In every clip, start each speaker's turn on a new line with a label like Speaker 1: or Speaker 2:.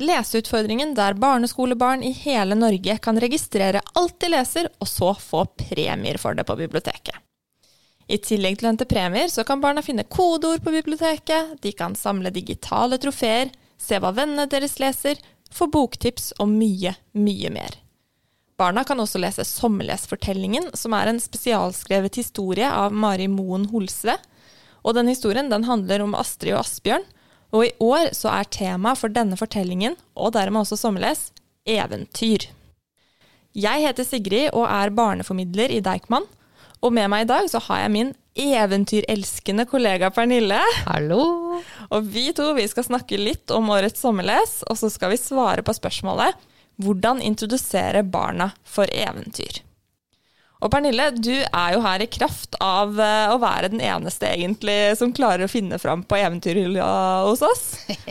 Speaker 1: Leseutfordringen der barneskolebarn i hele Norge kan registrere alt de leser, og så få premier for det på biblioteket. I tillegg til å hente premier, så kan barna finne kodeord på biblioteket, de kan samle digitale trofeer, se hva vennene deres leser, få boktips og mye, mye mer. Barna kan også lese Sommerlesfortellingen, som er en spesialskrevet historie av Mari Moen Holsve. Og den historien den handler om Astrid og Asbjørn, og i år så er temaet for denne fortellingen, og dermed også sommerles, eventyr. Jeg heter Sigrid og er barneformidler i Deichman. Og med meg i dag så har jeg min eventyrelskende kollega Pernille.
Speaker 2: Hallo!
Speaker 1: Og vi to vi skal snakke litt om årets sommerles, og så skal vi svare på spørsmålet hvordan introdusere barna for eventyr. Og Pernille, du er jo her i kraft av eh, å være den eneste egentlig som klarer å finne fram på eventyrhylla hos oss.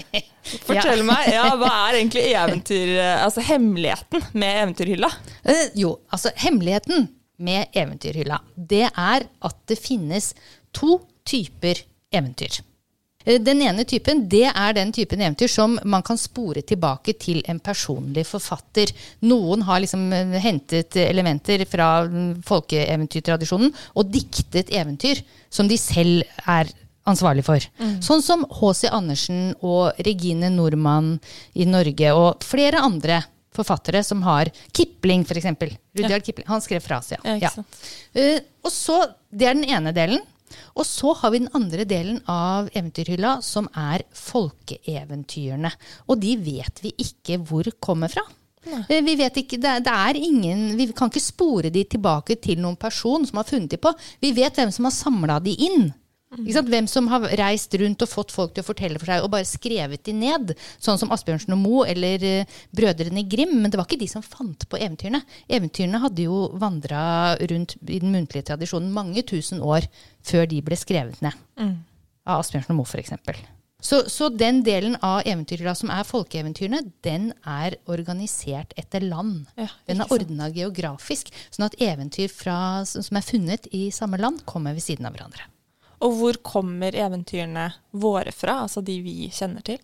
Speaker 1: Fortell meg, ja, hva er egentlig eventyr, eh, altså hemmeligheten med eventyrhylla?
Speaker 2: Eh, jo, altså hemmeligheten med eventyrhylla, det er at det finnes to typer eventyr. Eh, Den ene typen det er den typen eventyr som man kan spore tilbake til en personlig forfatter. Noen har liksom eh, hentet elementer fra mm, folkeeventyrtradisjonen og diktet eventyr som de selv er ansvarlig for. Sånn som H.C. Andersen og Regine Normann i Norge og flere andre forfattere som har Kipling, f.eks. Rudyard Kipling. Han skrev fra seg.
Speaker 1: Ja, ja.
Speaker 2: Eh, og så, Det er den ene delen. Og så har vi den andre delen av eventyrhylla, som er folkeeventyrene. Og de vet vi ikke hvor kommer fra. Nei. Vi vet ikke, det det er ingen, vi kan ikke spore de tilbake til noen person som har funnet de på. Vi vet hvem som har samla de inn. Hvem som har reist rundt og fått folk til å fortelle for seg, og bare skrevet de ned. Sånn som Asbjørnsen og Moe eller uh, Brødrene Grim. Men det var ikke de som fant på eventyrene. Eventyrene hadde jo vandra rundt i den muntlige tradisjonen mange tusen år før de ble skrevet ned. Av Asbjørnsen og Moe, f.eks. Så, så den delen av eventyrene som er folkeeventyrene, den er organisert etter land.
Speaker 1: Ja,
Speaker 2: den er ordna geografisk, sånn at eventyr fra, som er funnet i samme land, kommer ved siden av hverandre.
Speaker 1: Og hvor kommer eventyrene våre fra, altså de vi kjenner til?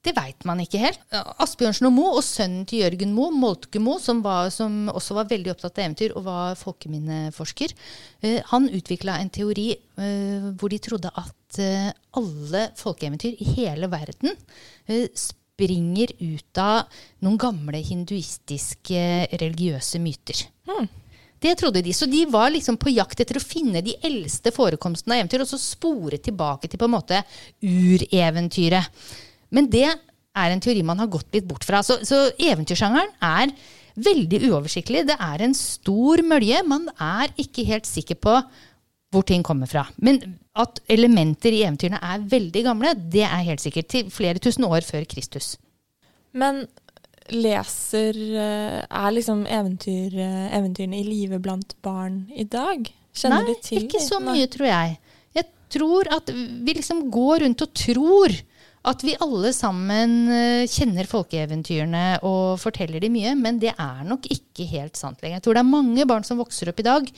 Speaker 2: Det veit man ikke helt. Asbjørnsen og Moe og sønnen til Jørgen Moe, Moltke Moe, som, var, som også var veldig opptatt av eventyr og var folkeminneforsker, eh, han utvikla en teori eh, hvor de trodde at eh, alle folkeeventyr i hele verden springer ut av noen gamle hinduistiske religiøse myter. Det trodde de. Så de var liksom på jakt etter å finne de eldste forekomstene av eventyr, og så spore tilbake til på en måte ureventyret. Men det er en teori man har gått litt bort fra. Så, så eventyrsjangeren er veldig uoversiktlig. Det er en stor mølje. Man er ikke helt sikker på hvor ting kommer fra. Men at elementer i eventyrene er veldig gamle, det er helt sikkert. Til flere tusen år før Kristus.
Speaker 1: Men leser eh, Er liksom eventyr, eh, eventyrene i live blant barn i dag? Kjenner
Speaker 2: Nei,
Speaker 1: de til
Speaker 2: ikke så mye, tror jeg. Jeg tror at vi liksom går rundt og tror at vi alle sammen eh, kjenner folkeeventyrene og forteller de mye, men det er nok ikke helt sant lenger. Jeg tror det er mange barn som vokser opp i dag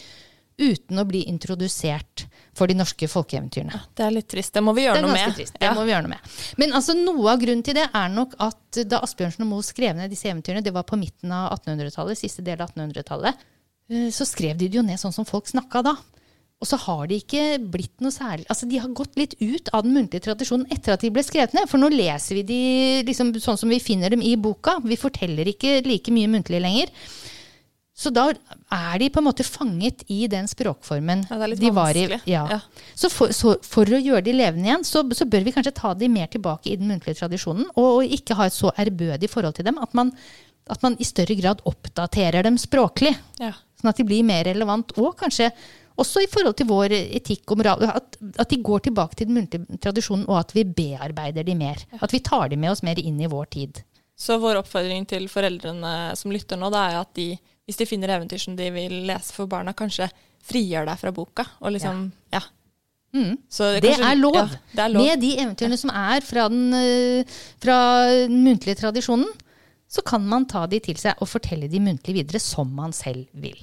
Speaker 2: uten å bli introdusert for de norske folkeeventyrene.
Speaker 1: Det er litt trist. Det må vi
Speaker 2: Det
Speaker 1: gjøre
Speaker 2: er
Speaker 1: noe med.
Speaker 2: trist. Det
Speaker 1: Ja.
Speaker 2: må vi gjøre noe med. Men altså, noe av grunnen til det er nok at da Asbjørnsen og Moe skrev ned disse eventyrene, det var på midten av 1800-tallet, siste del av 1800-tallet, eh, så skrev de det jo ned sånn som folk snakka da. Og så har de ikke blitt noe særlig Altså, de har gått litt ut av den muntlige tradisjonen etter at de ble skrevet ned. For nå leser vi de liksom sånn som vi finner dem i boka. Vi forteller ikke like mye muntlig lenger. Så da er de på en måte fanget i den språkformen
Speaker 1: Ja, det er litt
Speaker 2: de var i. Ja.
Speaker 1: Ja.
Speaker 2: Så, for, så for å gjøre de levende igjen, så, så bør vi kanskje ta de mer tilbake i den muntlige tradisjonen, og, og ikke ha et så ærbødig forhold til dem at man, at man i større grad oppdaterer dem språklig.
Speaker 1: Ja.
Speaker 2: Sånn at de blir mer relevant, og kanskje også i forhold til vår etikk og moral. At, at de går tilbake til den muntlige tradisjonen, og at vi bearbeider de mer. At vi tar de med oss mer inn i vår tid.
Speaker 1: Så vår oppfordring til foreldrene som lytter nå, det er at de, hvis de finner eventyr som de vil lese for barna, kanskje frigjør deg fra boka. Og liksom, ja.
Speaker 2: Mm.
Speaker 1: Så
Speaker 2: Det
Speaker 1: kanskje-
Speaker 2: er lov.
Speaker 1: Ja, det er lov.
Speaker 2: Med de eventyrene som er fra den, eh, fra den muntlige tradisjonen, så kan man ta de til seg og fortelle de muntlig videre som man selv vil.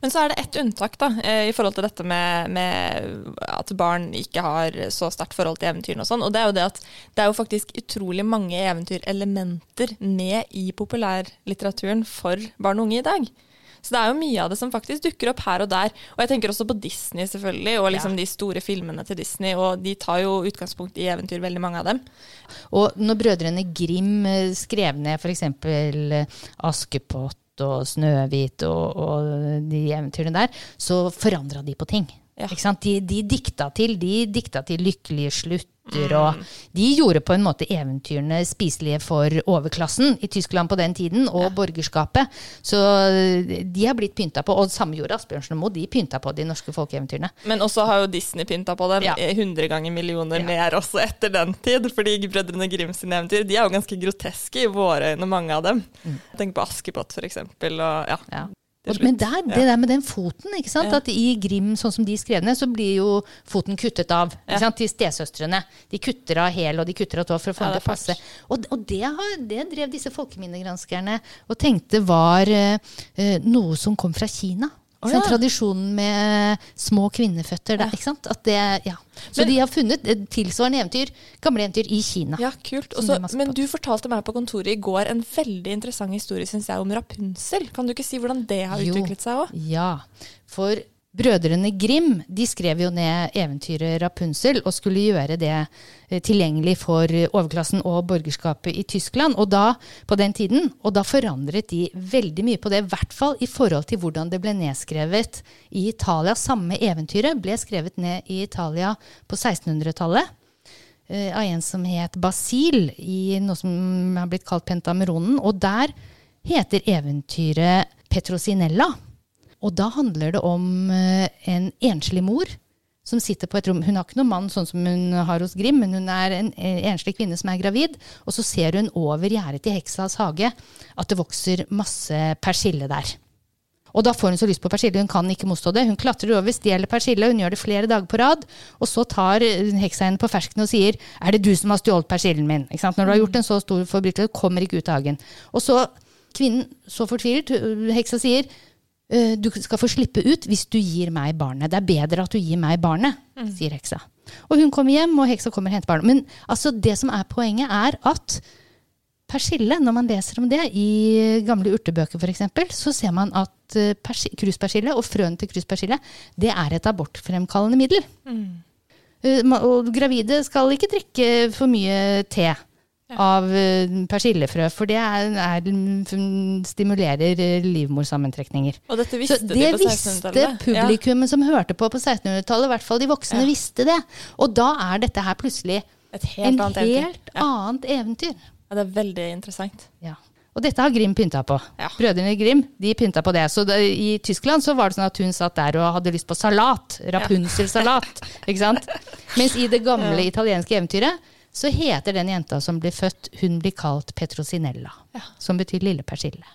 Speaker 1: Men så er det ett unntak da, eh, i forhold til dette med, med at barn ikke har så sterkt forhold til eventyrene og sånn. Og det er jo det at det er jo faktisk utrolig mange eventyrelementer med i populærlitteraturen for barn og unge i dag. Så det er jo mye av det som faktisk dukker opp her og der. Og jeg tenker også på Disney, selvfølgelig, og liksom de store filmene til Disney. Og de tar jo utgangspunkt i eventyr, veldig mange av dem.
Speaker 2: Og når brødrene Grim eh, skrev ned f.eks. Askepott og Snøhvit og, og de eventyrene der, så forandra de på ting.
Speaker 1: Ja.
Speaker 2: De, de dikta til de dikta til lykkelige slutter,
Speaker 1: Mm.
Speaker 2: de gjorde på en måte eventyrene spiselige for overklassen i Tyskland på den tiden, og borgerskapet. Så eh, de har blitt pynta på. Og samme gjorde Asbjørnsen og Moe. De pynta på de norske folkeeventyrene.
Speaker 1: Men også har jo Disney pynta på dem
Speaker 2: Ja.
Speaker 1: 100 ganger millioner
Speaker 2: Ja.
Speaker 1: mer også etter den tid. Fordi Brødrene Grim sine eventyr de er jo ganske groteske i våre øyne, mange av dem. Tenk på Askepott, for eksempel. Og, ja.
Speaker 2: Men der, det der med den foten, ikke sant?
Speaker 1: Ja.
Speaker 2: at i Grim, sånn som de skrev ned, så blir jo foten kuttet av ikke sant? til stesøstrene. De kutter av hæl og de kutter av tå for å få
Speaker 1: Ja, det
Speaker 2: til å passe. Og, og det, har, det drev disse folkeminnegranskerne og tenkte var eh, noe som kom fra Kina. Sant?
Speaker 1: ja.
Speaker 2: Tradisjonen med små kvinneføtter. Der, ikke sant? At det, ja. Så
Speaker 1: Men-
Speaker 2: de har funnet tilsvarende eventyr, gamle eventyr i Kina.
Speaker 1: Ja, kult. Også, men du fortalte meg på kontoret i går en veldig interessant historie synes jeg, om Rapunsel. Kan du ikke si hvordan det har
Speaker 2: Jo.
Speaker 1: utviklet seg òg?
Speaker 2: Ja, for brødrene Grim de skrev jo ned eventyret Rapunzel og skulle gjøre det eh, tilgjengelig for overklassen og borgerskapet i Tyskland. Og da, på den tiden, og da forandret de veldig mye på det, i hvert fall i forhold til hvordan det ble nedskrevet i Italia. Samme eventyret ble skrevet ned i Italia på 1600-tallet eh, av en som het Basil, i noe som har blitt kalt Pentameronen. Og der heter eventyret Petrosinella. Og da handler det om eh, en enslig mor som sitter på et rom. Hun har ikke noen mann sånn som hun har hos Grim, men hun er en eh, enslig kvinne som er gravid. Og så ser hun over gjerdet til heksas hage at det vokser masse persille der. Og da får hun så lyst på persille, hun kan ikke motstå det. Hun klatrer over, stjeler persille, hun gjør det flere dager på rad. Og så tar eh, heksa henne på fersken og sier 'Er det du som har stjålet persillen min?' Når du har gjort en så stor forbrytelse, kommer ikke ut av hagen. Og så, kvinnen, så fortvilet, heksa sier «Øh, du skal få slippe ut hvis du gir meg barnet. Det er bedre at du gir meg barnet, sier heksa. Og hun kommer hjem, og heksa kommer og henter barnet. Men altså, det som er poenget, er at persille, når man leser om det i gamle urtebøker f.eks., så ser man at eh, kruspersille og frøene til kruspersille, det er et abortfremkallende middel. Mm. ma- Og gravide skal ikke drikke for mye te av eh, persillefrø, for det er, er, stimulerer eh, livmorsammentrekninger.
Speaker 1: Og dette
Speaker 2: Så
Speaker 1: visste de på 1600-tallet.
Speaker 2: Det visste publikummet som hørte på på 1600-tallet, i hvert fall de voksne
Speaker 1: Ja.
Speaker 2: visste det. Og da er dette her plutselig
Speaker 1: et helt
Speaker 2: en
Speaker 1: annet eventyr.
Speaker 2: helt
Speaker 1: Ja.
Speaker 2: annet eventyr.
Speaker 1: Ja, det er veldig interessant.
Speaker 2: Ja. Og dette har Grim pynta på.
Speaker 1: Ja.
Speaker 2: Brødrene Grim de pynta på det. Så det, i Tyskland så var det sånn at hun satt der og hadde lyst på salat. Rapunzel-salat. ikke sant? Mens i det gamle italienske eventyret så heter den jenta som blir født, hun blir kalt Petrosinella.
Speaker 1: Ja.
Speaker 2: Som betyr lille persille.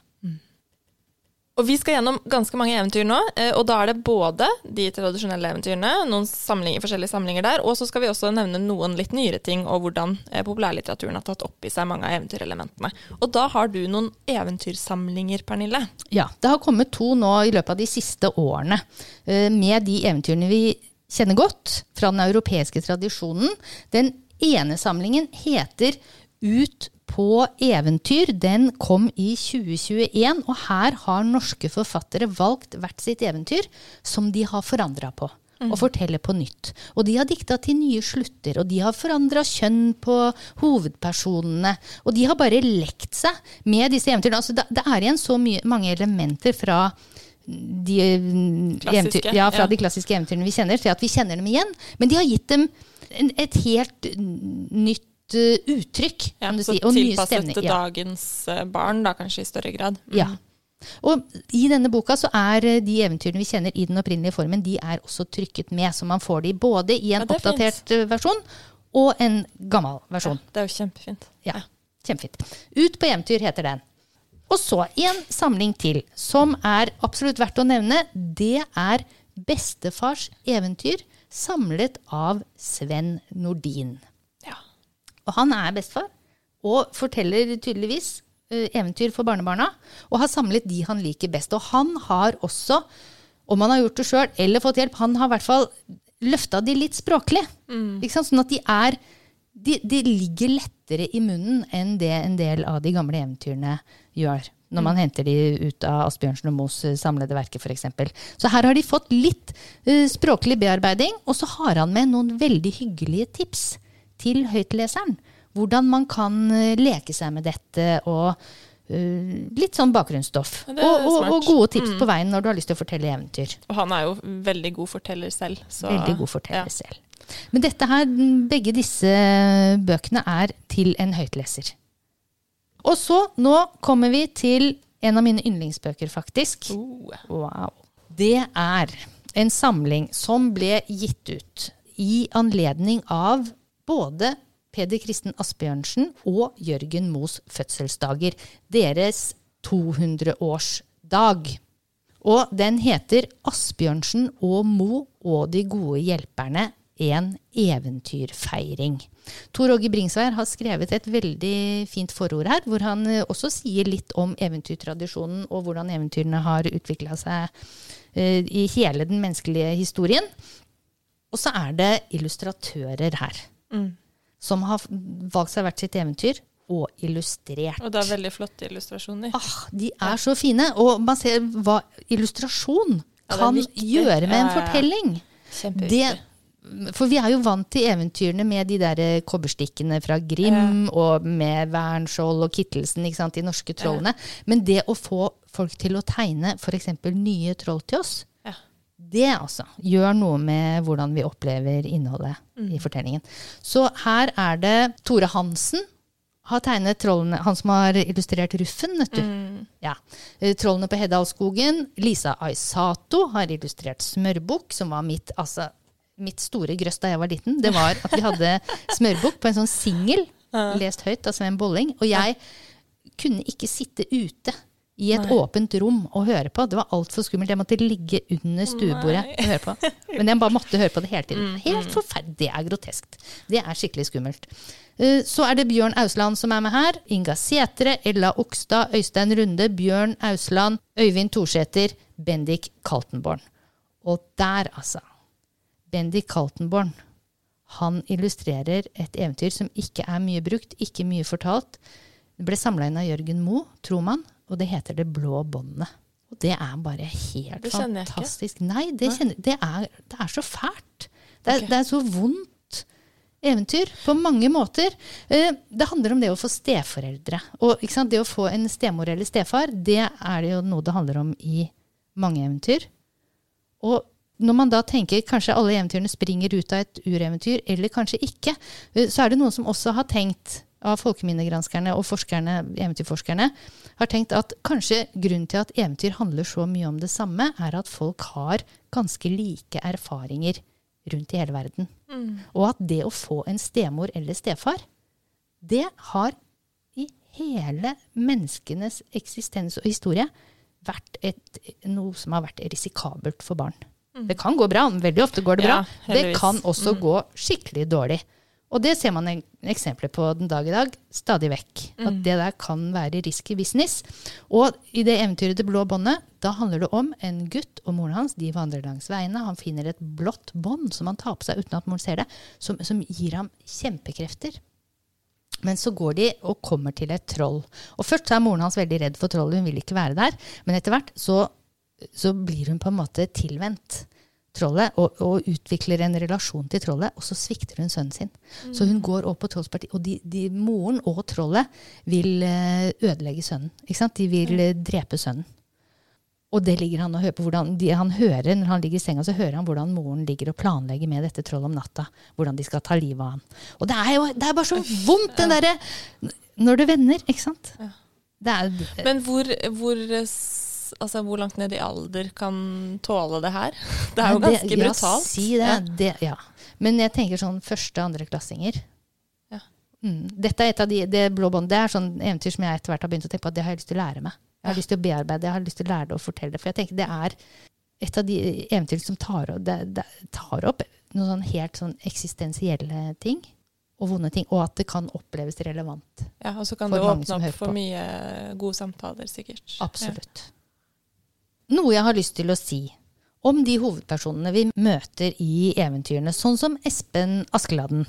Speaker 1: Og vi skal gjennom ganske mange eventyr nå, eh, og da er det både de tradisjonelle eventyrene, noen samlinger, forskjellige samlinger der, og så skal vi også nevne noen litt nyere ting, og hvordan eh, populærlitteraturen har tatt opp i seg mange av eventyrelementene. Og da har du noen eventyrsamlinger, Pernille.
Speaker 2: Ja, det har kommet to nå i løpet av de siste årene eh, med de eventyrene vi kjenner godt fra den europeiske tradisjonen. Den ene samlingen heter Ut på eventyr. Den kom i 2021, og her har norske forfattere valgt hvert sitt eventyr som de har forandra på. Og forteller på nytt. Og de har dikta til nye slutter, og de har forandra kjønn på hovedpersonene. Og de har bare lekt seg med disse eventyrene. Altså, det, er igjen så mye, mange elementer fra de, mm,
Speaker 1: Klassiske,
Speaker 2: eventyr, ja, fra
Speaker 1: ja.
Speaker 2: de klassiske eventyrene vi kjenner, til at vi kjenner dem igjen. Men de har gitt dem et helt nytt eh, uttrykk,
Speaker 1: Ja,
Speaker 2: kan du si. Og nye
Speaker 1: tilpasset
Speaker 2: stemninger.
Speaker 1: til
Speaker 2: Ja.
Speaker 1: dagens eh, barn, da kanskje i større grad. Mm.
Speaker 2: Ja. Og i denne boka så er eh, de eventyrene vi kjenner i den opprinnelige formen, de er også trykket med, så man får de både i en
Speaker 1: Ja, er
Speaker 2: oppdatert fint. versjon og en gammel versjon.
Speaker 1: Det er jo kjempefint.
Speaker 2: Ja, kjempefint. Ut på eventyr heter den. Og så en samling til, som er absolutt verdt å nevne. Det er Bestefars eventyr, samlet av Sven Nordin.
Speaker 1: Ja.
Speaker 2: Og han er bestefar, og forteller tydeligvis eh, eventyr for barnebarna. Og har samlet de han liker best. Og han har også, om han har gjort det sjøl eller fått hjelp, han har i hvert fall løfta de litt språklig. Ikke sant? Sånn at de er de, de ligger lettere i munnen enn det en del av de gamle eventyrene gjør. Når man henter de ut av Asbjørnsen og Moes eh, samlede verker, f.eks. Så her har de fått litt uh, språklig bearbeiding, og så har han med noen veldig hyggelige tips til høytleseren. Hvordan man kan eh, leke seg med dette, og uh, litt sånn bakgrunnsstoff. Og, og, og gode tips på veien når du har lyst til å fortelle eventyr.
Speaker 1: Og han er jo veldig god forteller selv. Så,
Speaker 2: Veldig god forteller
Speaker 1: ja.
Speaker 2: selv. Men dette her, begge disse bøkene er til en høytleser. Og så, nå kommer vi til en av mine yndlingsbøker, faktisk.
Speaker 1: Oh.
Speaker 2: Wow. Det er en samling som ble gitt ut i anledning av både Peder Kristen Asbjørnsen og Jørgen Moes fødselsdager. Deres 200-årsdag. Og den heter Asbjørnsen og Mo og de gode hjelperne. En eventyrfeiring. Tor Åge Bringsvær har skrevet et veldig fint forord her, hvor han eh, også sier litt om eventyrtradisjonen og hvordan eventyrene har utvikla seg eh, i hele den menneskelige historien. Og så er det illustratører her, som har valgt seg hvert sitt eventyr og illustrert.
Speaker 1: Og det er veldig flotte illustrasjoner.
Speaker 2: Ah, de er så fine. Og man ser hva illustrasjon
Speaker 1: Ja,
Speaker 2: kan gjøre med en
Speaker 1: Ja, ja, ja.
Speaker 2: fortelling. Det, for vi er jo vant til eventyrene med de der eh, kobberstikkene fra Grim, og med Wernskjold og Kittelsen, ikke sant, de norske trollene. Men det å få folk til å tegne f.eks. nye troll til oss,
Speaker 1: Ja.
Speaker 2: det altså gjør noe med hvordan vi opplever innholdet
Speaker 1: Mm.
Speaker 2: i fortellingen. Så her er det Tore Hansen har tegnet trollene, han som har illustrert Ruffen, vet du.
Speaker 1: Mm.
Speaker 2: Ja. Eh, Trollene på Heddalsskogen. Lisa Aisato har illustrert Smørbukk, som var mitt, altså, mitt store grøss da jeg var liten. Det var at vi hadde Smørbukk på en sånn singel, lest høyt av en Bolling. Og jeg kunne ikke sitte ute i et åpent rom og høre på. Det var altfor skummelt. Jeg måtte ligge under stuebordet og høre på. Men jeg bare måtte høre på det hele tiden. Helt forferdelig. Det er groteskt. Det er skikkelig skummelt. Eh, Så er det Bjørn Ausland som er med her. Inga Setre, Ella Okstad, Øystein Runde, Bjørn Ausland, Øyvind Thorsæter, Bendik Kaltenborn. Og der, altså. Bendik Kaltenborn. Han illustrerer et eventyr som ikke er mye brukt, ikke mye fortalt. Det ble samla inn av Jørgen Moe, tror man, og det heter Det blå båndet. Og det er bare helt fantastisk. Nei, det, kjenner, det, er, det er så fælt. Det er,
Speaker 1: okay.
Speaker 2: det er så vondt eventyr på mange måter. Eh, Det handler om det å få steforeldre. Og det å få en stemor eller stefar, det er det jo noe det handler om i mange eventyr. Og når man da tenker kanskje alle eventyrene springer ut av et ureventyr, eller kanskje ikke, eh, så er det noen som også har tenkt, av folkeminnegranskerne og forskerne, eventyrforskerne, har tenkt at kanskje grunnen til at eventyr handler så mye om det samme, er at folk har ganske like erfaringer rundt i hele verden. Og at det å få en stemor eller stefar, det har i hele menneskenes eksistens og historie vært et, noe som har vært risikabelt for barn. Det kan gå bra, veldig ofte går det bra.
Speaker 1: Ja,
Speaker 2: det kan også gå skikkelig dårlig. Og det ser man eksempler på den dag i dag, stadig vekk. At det der kan være risky business. Og i det eventyret Det blå båndet, da handler det om en gutt og moren hans. De vandrer langs veiene. Han finner et blått bånd som han tar på seg uten at moren ser det, som, som gir ham kjempekrefter. Men så går de og kommer til et troll. Og først er moren hans veldig redd for trollet, hun vil ikke være der. Men etter hvert så, så blir hun på en måte tilvendt trollet og, og utvikler en relasjon til trollet, og så svikter hun sønnen sin. Så hun går opp på trollspartiet, og de, de, moren og trollet vil eh, ødelegge sønnen. Ikke sant? De vil mm. drepe sønnen. Og det ligger han og hører på hvordan de, han hører, Når han ligger i senga, så hører han hvordan moren ligger og planlegger med dette trollet om natta. Hvordan de skal ta livet av ham. Og det er jo det er bare så vondt, den derre Når det vender, ikke sant? Det er,
Speaker 1: Men hvor, hvor, s- altså, hvor langt ned i alder kan tåle det her? Det er jo
Speaker 2: Nei,
Speaker 1: ganske
Speaker 2: ja,
Speaker 1: brutalt.
Speaker 2: Si det,
Speaker 1: Ja.
Speaker 2: det, ja. Men jeg tenker sånn første- og andreklassinger.
Speaker 1: Ja.
Speaker 2: Mm. Dette er et av de, det blå båndet, det er sånn eventyr som jeg etter hvert har begynt å tenke på at det har jeg lyst til å lære meg. Jeg har lyst til å bearbeide, jeg har lyst til å lære det og fortelle det. For jeg tenker det er et av de eventyr som tar det, det tar opp noen sånn helt sånn eksistensielle ting. Og vonde ting. Og at det kan oppleves relevant.
Speaker 1: Ja, Og så kan det åpne opp for mye gode samtaler, sikkert.
Speaker 2: Absolutt. Noe jeg har lyst til å si om de hovedpersonene vi møter i eventyrene, sånn som Espen Askeladden.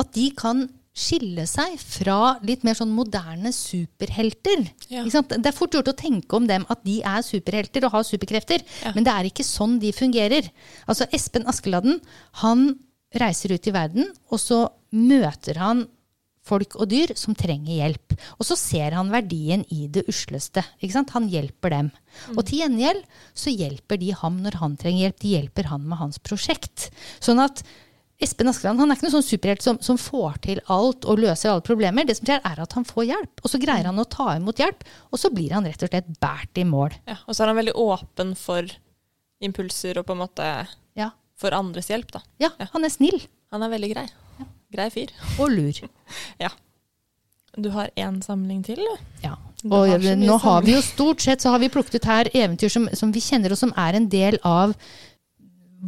Speaker 2: At de kan skille seg fra litt mer sånn moderne superhelter.
Speaker 1: Ja.
Speaker 2: Det er fort gjort å tenke om dem at de er superhelter og har superkrefter,
Speaker 1: Ja.
Speaker 2: men det er ikke sånn de fungerer. Altså Espen Askeladden, han reiser ut i verden, og så møter han folk og dyr som trenger hjelp. Og så ser han verdien i det usleste. Han hjelper dem. Og til gjengjeld så hjelper de ham når han trenger hjelp. De hjelper han med hans prosjekt. Sånn at Espen Askeland han er ikke noen sånn superhelt som, som får til alt og løser alle problemer. Det som skjer, er at han får hjelp. Og så greier han å ta imot hjelp, og så blir han rett og slett båret i mål.
Speaker 1: Ja, og så er han veldig åpen for impulser og på en måte
Speaker 2: Ja.
Speaker 1: for andres hjelp, da.
Speaker 2: ja,
Speaker 1: Ja.
Speaker 2: han er snill
Speaker 1: Han er veldig grei. Grei fyr.
Speaker 2: og lur. ja.
Speaker 1: Du har én samling til.
Speaker 2: Ja. Og
Speaker 1: har
Speaker 2: nå har vi jo stort sett så har vi plukket ut her eventyr som, som vi kjenner, og som er en del av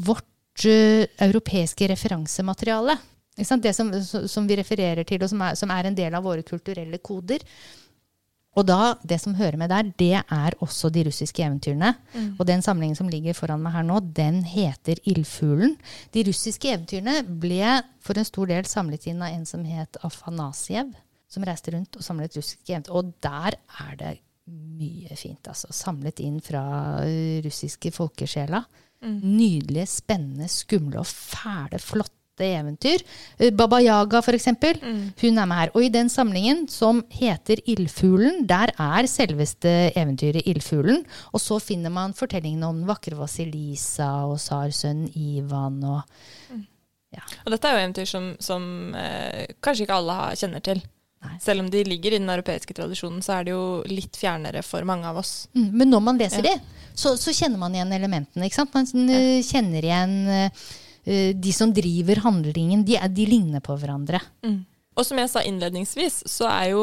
Speaker 2: vårt eh, europeiske referansemateriale. Ikke sant? Det som, som vi refererer til, og som er, som er en del av våre kulturelle koder. Og da, det som hører med der, det er også de russiske eventyrene. Og den samlingen som ligger foran meg her nå, den heter Ildfuglen. De russiske eventyrene ble for en stor del samlet inn av en som het Afanasiev, som reiste rundt og samlet russiske eventyr. Og der er det mye fint, altså. Samlet inn fra uh, russiske folkesjela. Nydelige, spennende, skumle og fæle, flotte eventyr. Eh, Baba Yaga, for eksempel. Hun er med her. Og i den samlingen som heter Ildfuglen, der er selveste eventyret Ildfuglen. Og så finner man fortellingene om den vakre Vasilisa og tsarsønnen Ivan og ja.
Speaker 1: Og dette er jo eventyr som, som eh, kanskje ikke alle kjenner til.
Speaker 2: Nei.
Speaker 1: Selv om de ligger i den europeiske tradisjonen, så er det jo litt fjernere for mange av oss.
Speaker 2: Mm, Men når man leser
Speaker 1: Ja.
Speaker 2: det, så, så kjenner man igjen elementene. Ikke sant? Man ja. kjenner igjen eh, eh, de som driver handlingen. De, er, de ligner på hverandre.
Speaker 1: Og som jeg sa innledningsvis, så er jo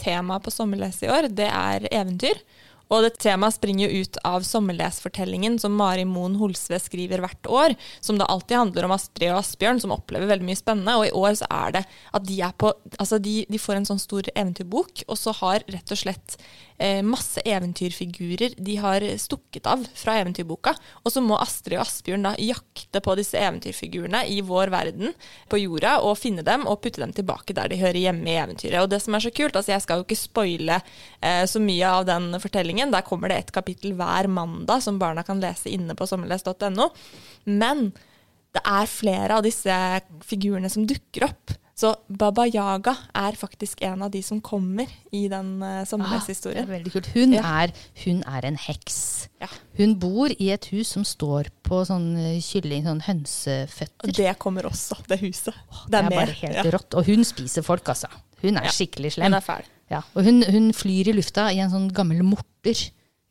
Speaker 1: temaet på sommerlese i år, det er eventyr. Og det temaet springer jo ut av sommerlesfortellingen som Mari Moen Holsve skriver hvert år, som da alltid handler om Astrid og Asbjørn, som opplever veldig mye spennende. Og i år så er det at de er på Altså, de, de får en sånn stor eventyrbok, og så har rett og slett eh, masse eventyrfigurer de har stukket av fra eventyrboka. Og så må Astrid og Asbjørn da jakte på disse eventyrfigurene i vår verden på jorda, og finne dem og putte dem tilbake der de hører hjemme i eventyret. Og det som er så kult, altså jeg skal jo ikke spoile eh, så mye av den fortellingen, der kommer det et kapittel hver mandag som barna kan lese inne på sommerles.no. Men det er flere av disse figurene som dukker opp. Så Baba Yaga er faktisk en av de som kommer i den uh, sommerleshistorien.
Speaker 2: Ah, veldig kult. Hun,
Speaker 1: Ja.
Speaker 2: er, hun er en heks.
Speaker 1: Ja.
Speaker 2: Hun bor i et hus som står på sånn eh, kylling, sånn
Speaker 1: Og
Speaker 2: hønseføtter.
Speaker 1: det kommer også, det huset.
Speaker 2: Det er
Speaker 1: med.
Speaker 2: bare helt
Speaker 1: Ja.
Speaker 2: rått. Og hun spiser folk, altså. Hun er
Speaker 1: Ja.
Speaker 2: skikkelig slem.
Speaker 1: Hun er fæl.
Speaker 2: Ja, og hun, hun flyr i lufta i en sånn gammel morter.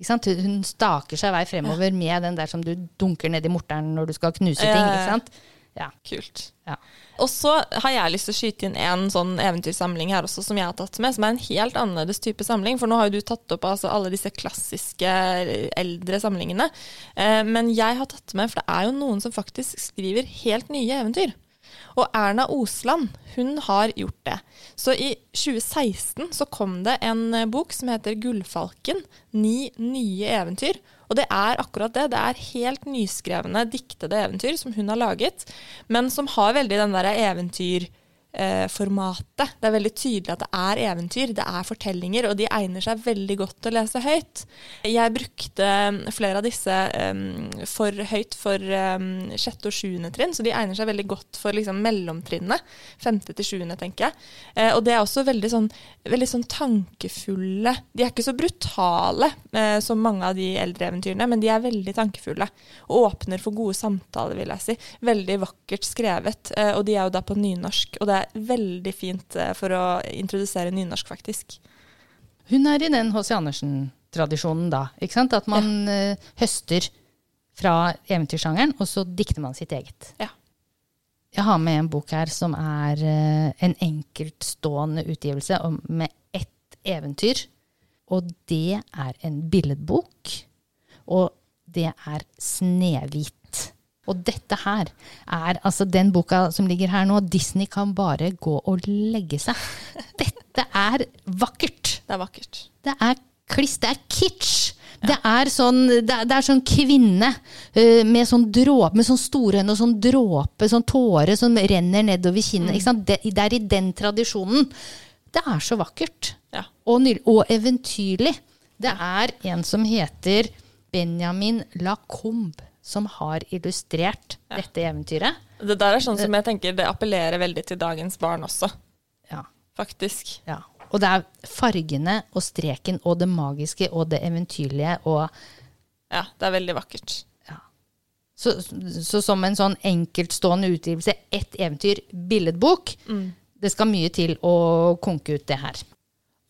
Speaker 2: Hun- staker seg vei fremover med den der som du dunker ned i morteren når du skal knuse ting. Ikke sant? Ja.
Speaker 1: Kult.
Speaker 2: Ja.
Speaker 1: Og så har jeg lyst til å skyte inn en sånn eventyrsamling her også, som jeg har tatt med, som er en helt annerledes type samling. For nå har jo du tatt opp altså, alle disse klassiske eh, eldre samlingene. Eh, men jeg har tatt med, for det er jo noen som faktisk skriver helt nye eventyr. Og Erna Osland, hun har gjort det. Så i 2016 så kom det en eh, bok som heter Gullfalken. Ni nye eventyr. Og det er akkurat det. Det er helt nyskrevne, diktede eventyr som hun har laget, men som har veldig den derre eventyrformatet. det er veldig tydelig at det er eventyr, det er fortellinger, og de egner seg veldig godt til å lese høyt. Jeg brukte flere av disse em, for høyt for um, sjette og sjuende trinn, så de egner seg veldig godt for liksom, mellomtrinnet. Femte til sjuende, tenker jeg. Eh, og det er også veldig sånn, veldig sånn tankefulle. De er ikke så brutale eh, som mange av de eldre eventyrene, men de er veldig tankefulle. Og åpner for gode samtaler, vil jeg si. Veldig vakkert skrevet. Eh, og de er jo da på nynorsk. Og det er veldig fint eh, for å introdusere nynorsk, faktisk.
Speaker 2: Hun er i den H.C. Andersen-tradisjonen da. ikke sant? At man ja. høster fra eventyrsjangeren, og så dikter man sitt eget.
Speaker 1: Ja.
Speaker 2: Jeg har med en bok her som er eh, en enkeltstående utgivelse med ett eventyr. Og det er en billedbok. Og det er Snehvit. Og dette her er altså den boka som ligger her nå. Disney kan bare gå og legge seg. Dette er vakkert.
Speaker 1: Det er vakkert.
Speaker 2: Det er kliss, det er kitsch. Det, er sånn, det, er, det er sånn kvinne uh, med sånn dråpe, med sånn store øyne og sånn dråpe, sånn tåre som renner nedover kinnet. ikke sant? Det, det er i den tradisjonen. Det er så vakkert.
Speaker 1: Ja.
Speaker 2: Og, og eventyrlig. Det er en som heter Benjamin Lacombe, som har illustrert dette eventyret.
Speaker 1: Det der er sånn som jeg tenker det appellerer veldig til dagens barn også,
Speaker 2: Ja,
Speaker 1: faktisk.
Speaker 2: ja. Og det er fargene og streken og det magiske og det eventyrlige og
Speaker 1: Ja, det er veldig vakkert.
Speaker 2: Så, så som en sånn enkeltstående utgivelse, ett eventyr, billedbok, det skal mye til å konke ut det her.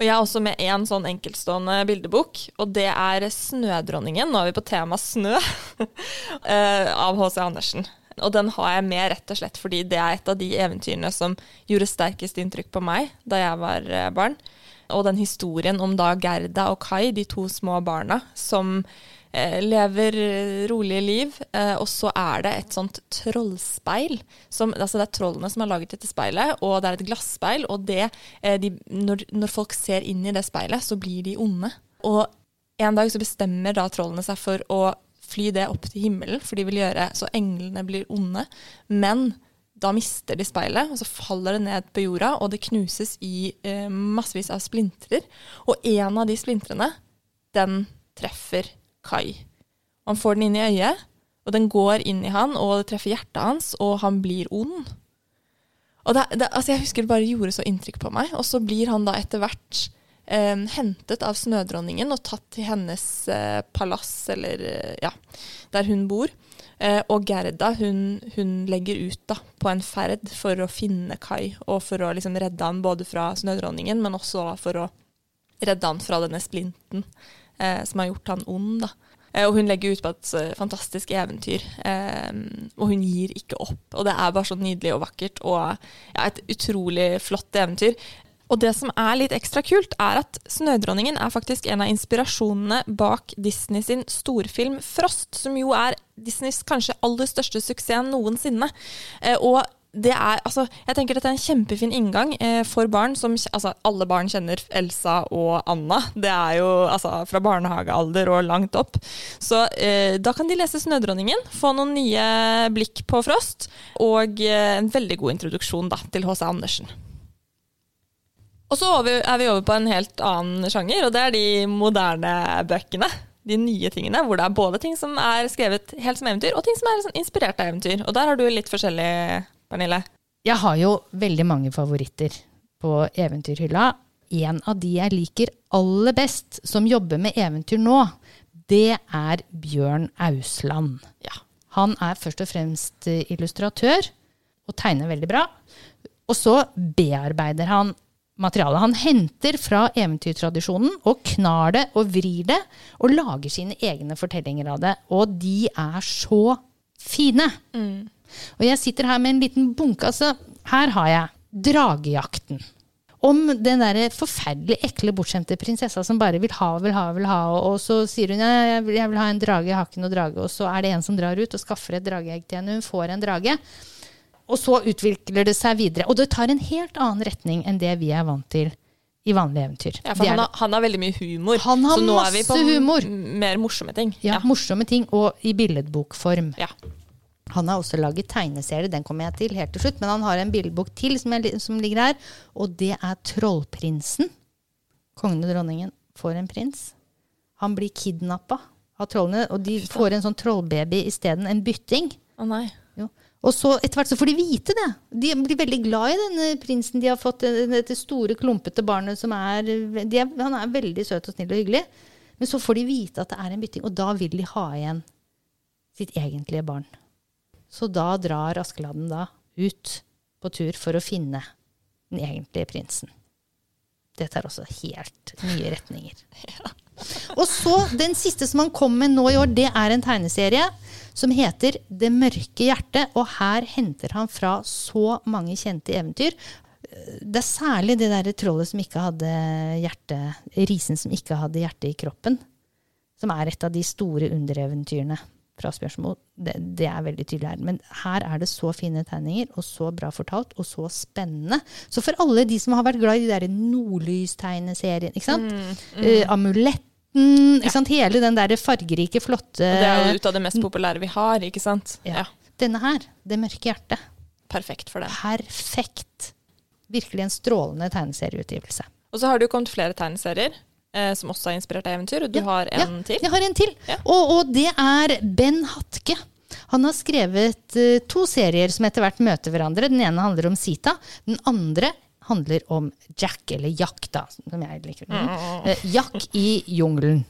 Speaker 1: Og jeg er også med én sånn enkeltstående bildebok, og det er 'Snødronningen'. Nå er vi på tema snø, eh, av H.C. Andersen. Og den har jeg med rett og slett fordi det er et av de eventyrene som gjorde sterkest inntrykk på meg da jeg var eh, barn. Og den historien om da Gerda og Kai, de to små barna, som lever eh, rolige liv. Eh, og så er det et sånt trollspeil. Som, altså det er trollene som har laget dette speilet, og det er et glasspeil. Og det, eh, de, når, når folk ser inn i det speilet, så blir de onde. Og en dag så bestemmer da trollene seg for å fly det opp til himmelen, for de vil gjøre så englene blir onde. Men da mister de speilet, og så faller det ned på jorda, og det knuses i eh, massevis av splintrer. Og en av de splintrene, den treffer Kai. Han får den inn i øyet, og den går inn i han, og det treffer hjertet hans, og han blir ond. Og det, det, altså jeg husker det bare gjorde så inntrykk på meg. Og så blir han da etter hvert eh, hentet av snødronningen og tatt til hennes eh, palass, eller eh, ja, der hun bor. Eh, og Gerda hun, hun legger ut da, på en ferd for å finne Kai, og for å liksom redde han både fra snødronningen, men også for å redde han fra denne splinten som har gjort han ond. da. Eh, Og hun legger ut på et eh, fantastisk eventyr, eh, og hun gir ikke opp. Og det er bare så nydelig og vakkert, og ja, et utrolig flott eventyr. Og det som er litt ekstra kult, er at 'Snødronningen' er faktisk en av inspirasjonene bak Disney sin storfilm 'Frost', som jo er Disneys kanskje aller største suksess noensinne. Eh, og det er, altså, jeg tenker dette er en kjempefin inngang eh, for barn som altså, Alle barn kjenner Elsa og Anna. Det er jo altså, fra barnehagealder og langt opp. Så eh, da kan de lese 'Snødronningen', få noen nye blikk på Frost, og eh, en veldig god introduksjon da, til H.C. Andersen. Og så er vi, er over på en helt annen sjanger, og det er de moderne bøkene. De nye tingene, hvor det er både ting som er skrevet helt som eventyr, og ting som er inspirert av eventyr. Og der har du litt forskjellig, Pernille.
Speaker 2: Jeg har jo veldig mange favoritter på eventyrhylla. En av de jeg liker aller best, som jobber med eventyr nå, det er Bjørn Ausland.
Speaker 1: Ja.
Speaker 2: Han er først og fremst eh, illustratør og tegner veldig bra. Og så bearbeider han materialet. Han henter fra eventyrtradisjonen og knar det og vrir det, og lager sine egne fortellinger av det. Og de er så fine! Og jeg sitter her med en liten bunke. Altså, her har jeg Dragejakten. Om den der forferdelig ekle, bortskjemte prinsessa som bare vil ha, vil ha, vil ha. Og så sier hun ja, jeg vil, jeg vil ha en drage, jeg har ikke noe drage. Og så er det en som drar ut og skaffer et drageegg til henne. Hun får en drage. Og så utvikler det seg videre. Og det tar en helt annen retning enn det vi er vant til i vanlige eventyr.
Speaker 1: Ja, for han har, han har veldig mye humor.
Speaker 2: Han har
Speaker 1: så nå er vi på
Speaker 2: masse humor.
Speaker 1: mer morsomme ting.
Speaker 2: ja, morsomme ting, og i billedbokform.
Speaker 1: Ja.
Speaker 2: Han har også laget tegneserie, den kommer jeg til helt til slutt. Men han har en bildebok til som, jeg, som ligger her, og det er Trollprinsen. Kongen og dronningen får en prins. Han blir kidnappa av trollene, og de får en sånn trollbaby isteden. En bytting.
Speaker 1: Å nei.
Speaker 2: Jo. Og så etter hvert så får de vite det. De blir veldig glad i denne prinsen de har fått. eh, Dette store, klumpete barnet som er, de er Han er veldig søt og snill og hyggelig. Men så får de vite at det er en bytting, og da vil de ha igjen sitt egentlige barn. Så da drar Askeladden da ut på tur for å finne den egentlige prinsen. Dette er også helt nye retninger. Og så, den siste som han kom med nå i år, det er en tegneserie som heter Det mørke hjertet. Og her henter han fra så mange kjente eventyr. Det er særlig det derre trollet som ikke hadde hjerte Risen som ikke hadde hjerte i kroppen. Som er et av de store undereventyrene fra spørsmål. det, det er veldig tydelig her. Men her er det så fine tegninger, og så bra fortalt, og så spennende. Så for alle de som har vært glad i de der nordlystegneseriene, ikke sant. Eh, amuletten, ikke sant. Hele den der fargerike, flotte
Speaker 1: Og det er jo ut av det mest populære vi har, ikke sant?
Speaker 2: Ja. Denne her, Det mørke hjertet.
Speaker 1: Perfekt for den.
Speaker 2: Perfekt. Virkelig en strålende tegneserieutgivelse.
Speaker 1: Og så har det jo kommet flere tegneserier eh, som også er inspirert av eventyr, og du
Speaker 2: Ja,
Speaker 1: har en
Speaker 2: ja,
Speaker 1: til.
Speaker 2: Jeg har en til.
Speaker 1: Ja.
Speaker 2: Og, og det er Ben Hatke. Han har skrevet uh, to serier som etter hvert møter hverandre. Den ene handler om Sita. Den andre handler om Jack, eller Jack, da, som jeg liker. Mm. Jack i jungelen.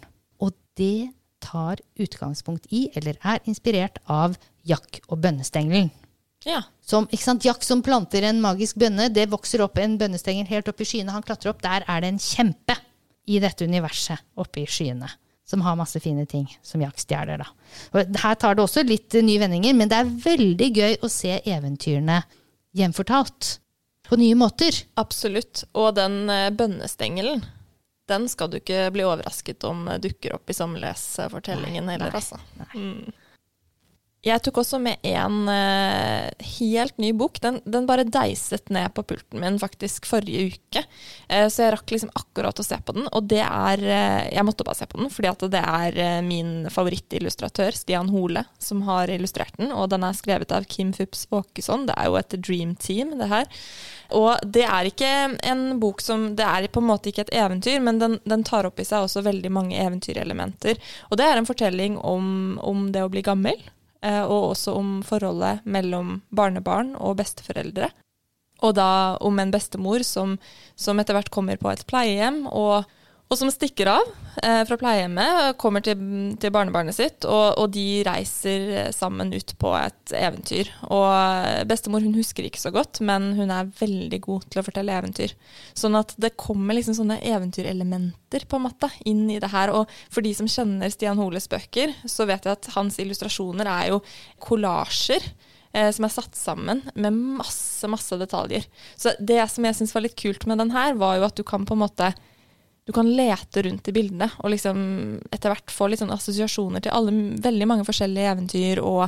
Speaker 2: Og det tar utgangspunkt i, eller er inspirert av, Jack og bønnestengelen.
Speaker 1: Ja.
Speaker 2: Som, sant, Jack som planter en magisk bønne, det vokser opp en bønnestengel helt opp i skyene. Han klatrer opp, der er det en kjempe i dette universet oppe i skyene. Som har masse fine ting som jaktstjeler, da. Og her tar det også litt eh, nye vendinger, men det er veldig gøy å se eventyrene gjenfortalt. På nye måter.
Speaker 1: Absolutt. Og den eh, bønnestengelen, den skal du ikke bli overrasket om eh, dukker opp i samlesefortellingen
Speaker 2: Nei,
Speaker 1: heller,
Speaker 2: nei,
Speaker 1: altså. Mm. Jeg tok også med en uh, helt ny bok. Den, den bare deiset ned på pulten min faktisk forrige uke. Uh, så jeg rakk liksom akkurat å se på den. Og det er uh, Jeg måtte bare se på den, fordi at det er min favorittillustratør, Stian Hole, som har illustrert den. Og den er skrevet av Kim Fups Åkesson. Det er jo et dream team, det her. Og det er ikke en bok som Det er på en måte ikke et eventyr, men den, den tar opp i seg også veldig mange eventyrelementer. Og det er en fortelling om, om det å bli gammel, og også om forholdet mellom barnebarn og besteforeldre. Og da om en bestemor som, som etter hvert kommer på et pleiehjem, og, og som stikker av eh, fra pleiehjemmet, kommer til, til barnebarnet sitt, og, og de reiser sammen ut på et eventyr. Og bestemor hun husker ikke så godt, men hun er veldig god til å fortelle eventyr. Sånn at det kommer liksom sånne eventyrelementer på en måte inn i det her. Og for de som kjenner Stian Holes bøker, så vet jeg at hans illustrasjoner er jo kollasjer eh, som er satt sammen med masse, masse detaljer. Så det som jeg syns var litt kult med den her, var jo at du kan på en måte du kan lete rundt i bildene og liksom etter hvert få litt sånn assosiasjoner til alle, veldig mange forskjellige eventyr, og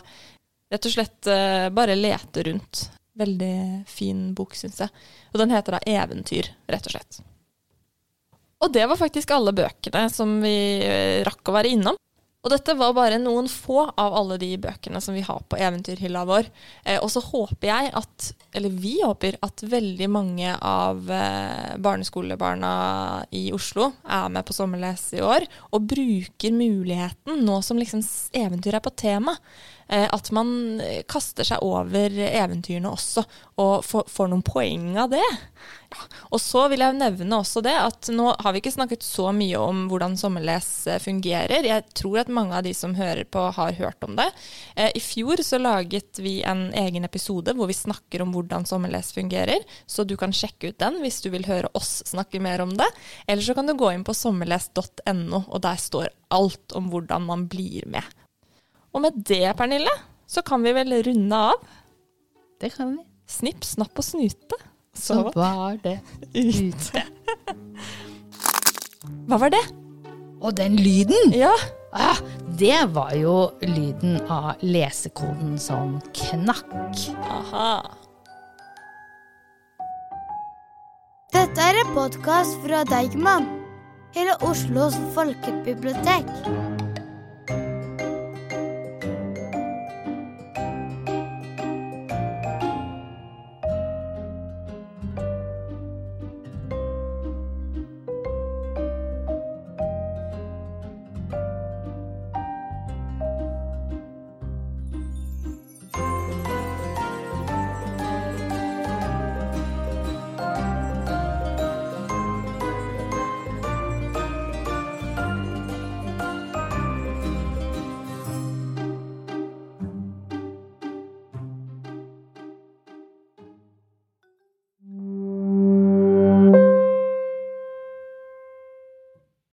Speaker 1: rett og slett uh, bare lete rundt. Veldig fin bok, syns jeg. Og den heter da Eventyr, rett og slett. Og det var faktisk alle bøkene som vi eh, rakk å være innom. Og dette var bare noen få av alle de bøkene som vi har på eventyrhylla vår. Eh, og så håper jeg at, eller vi håper, at veldig mange av eh, barneskolebarna i Oslo er med på sommerles i år, og bruker muligheten nå som liksom eventyret eventyr er på tema. Eh, at man eh, kaster seg over eventyrene også, og får, noen poeng av det. Ja. Og så vil jeg nevne også det at nå har vi ikke snakket så mye om hvordan sommerles eh, fungerer. Jeg tror at mange av de som hører på, har hørt om det. I fjor så laget vi en egen episode hvor vi snakker om hvordan sommerles fungerer, så du kan sjekke ut den hvis du vil høre oss snakke mer om det. Eller så kan du gå inn på sommerles.no, og der står alt om hvordan man blir med. Og med det, Pernille, så kan vi vel runde av.
Speaker 2: Det kan vi.
Speaker 1: Snipp, snapp og snute.
Speaker 2: Så var det
Speaker 1: ute. Hva var det?
Speaker 2: Og den lyden!
Speaker 1: Ja,
Speaker 2: Ah, det var jo lyden av lesekoden som knakk.
Speaker 1: aha.
Speaker 3: Dette er en podkast fra Deigman, hele Oslos folkebibliotek.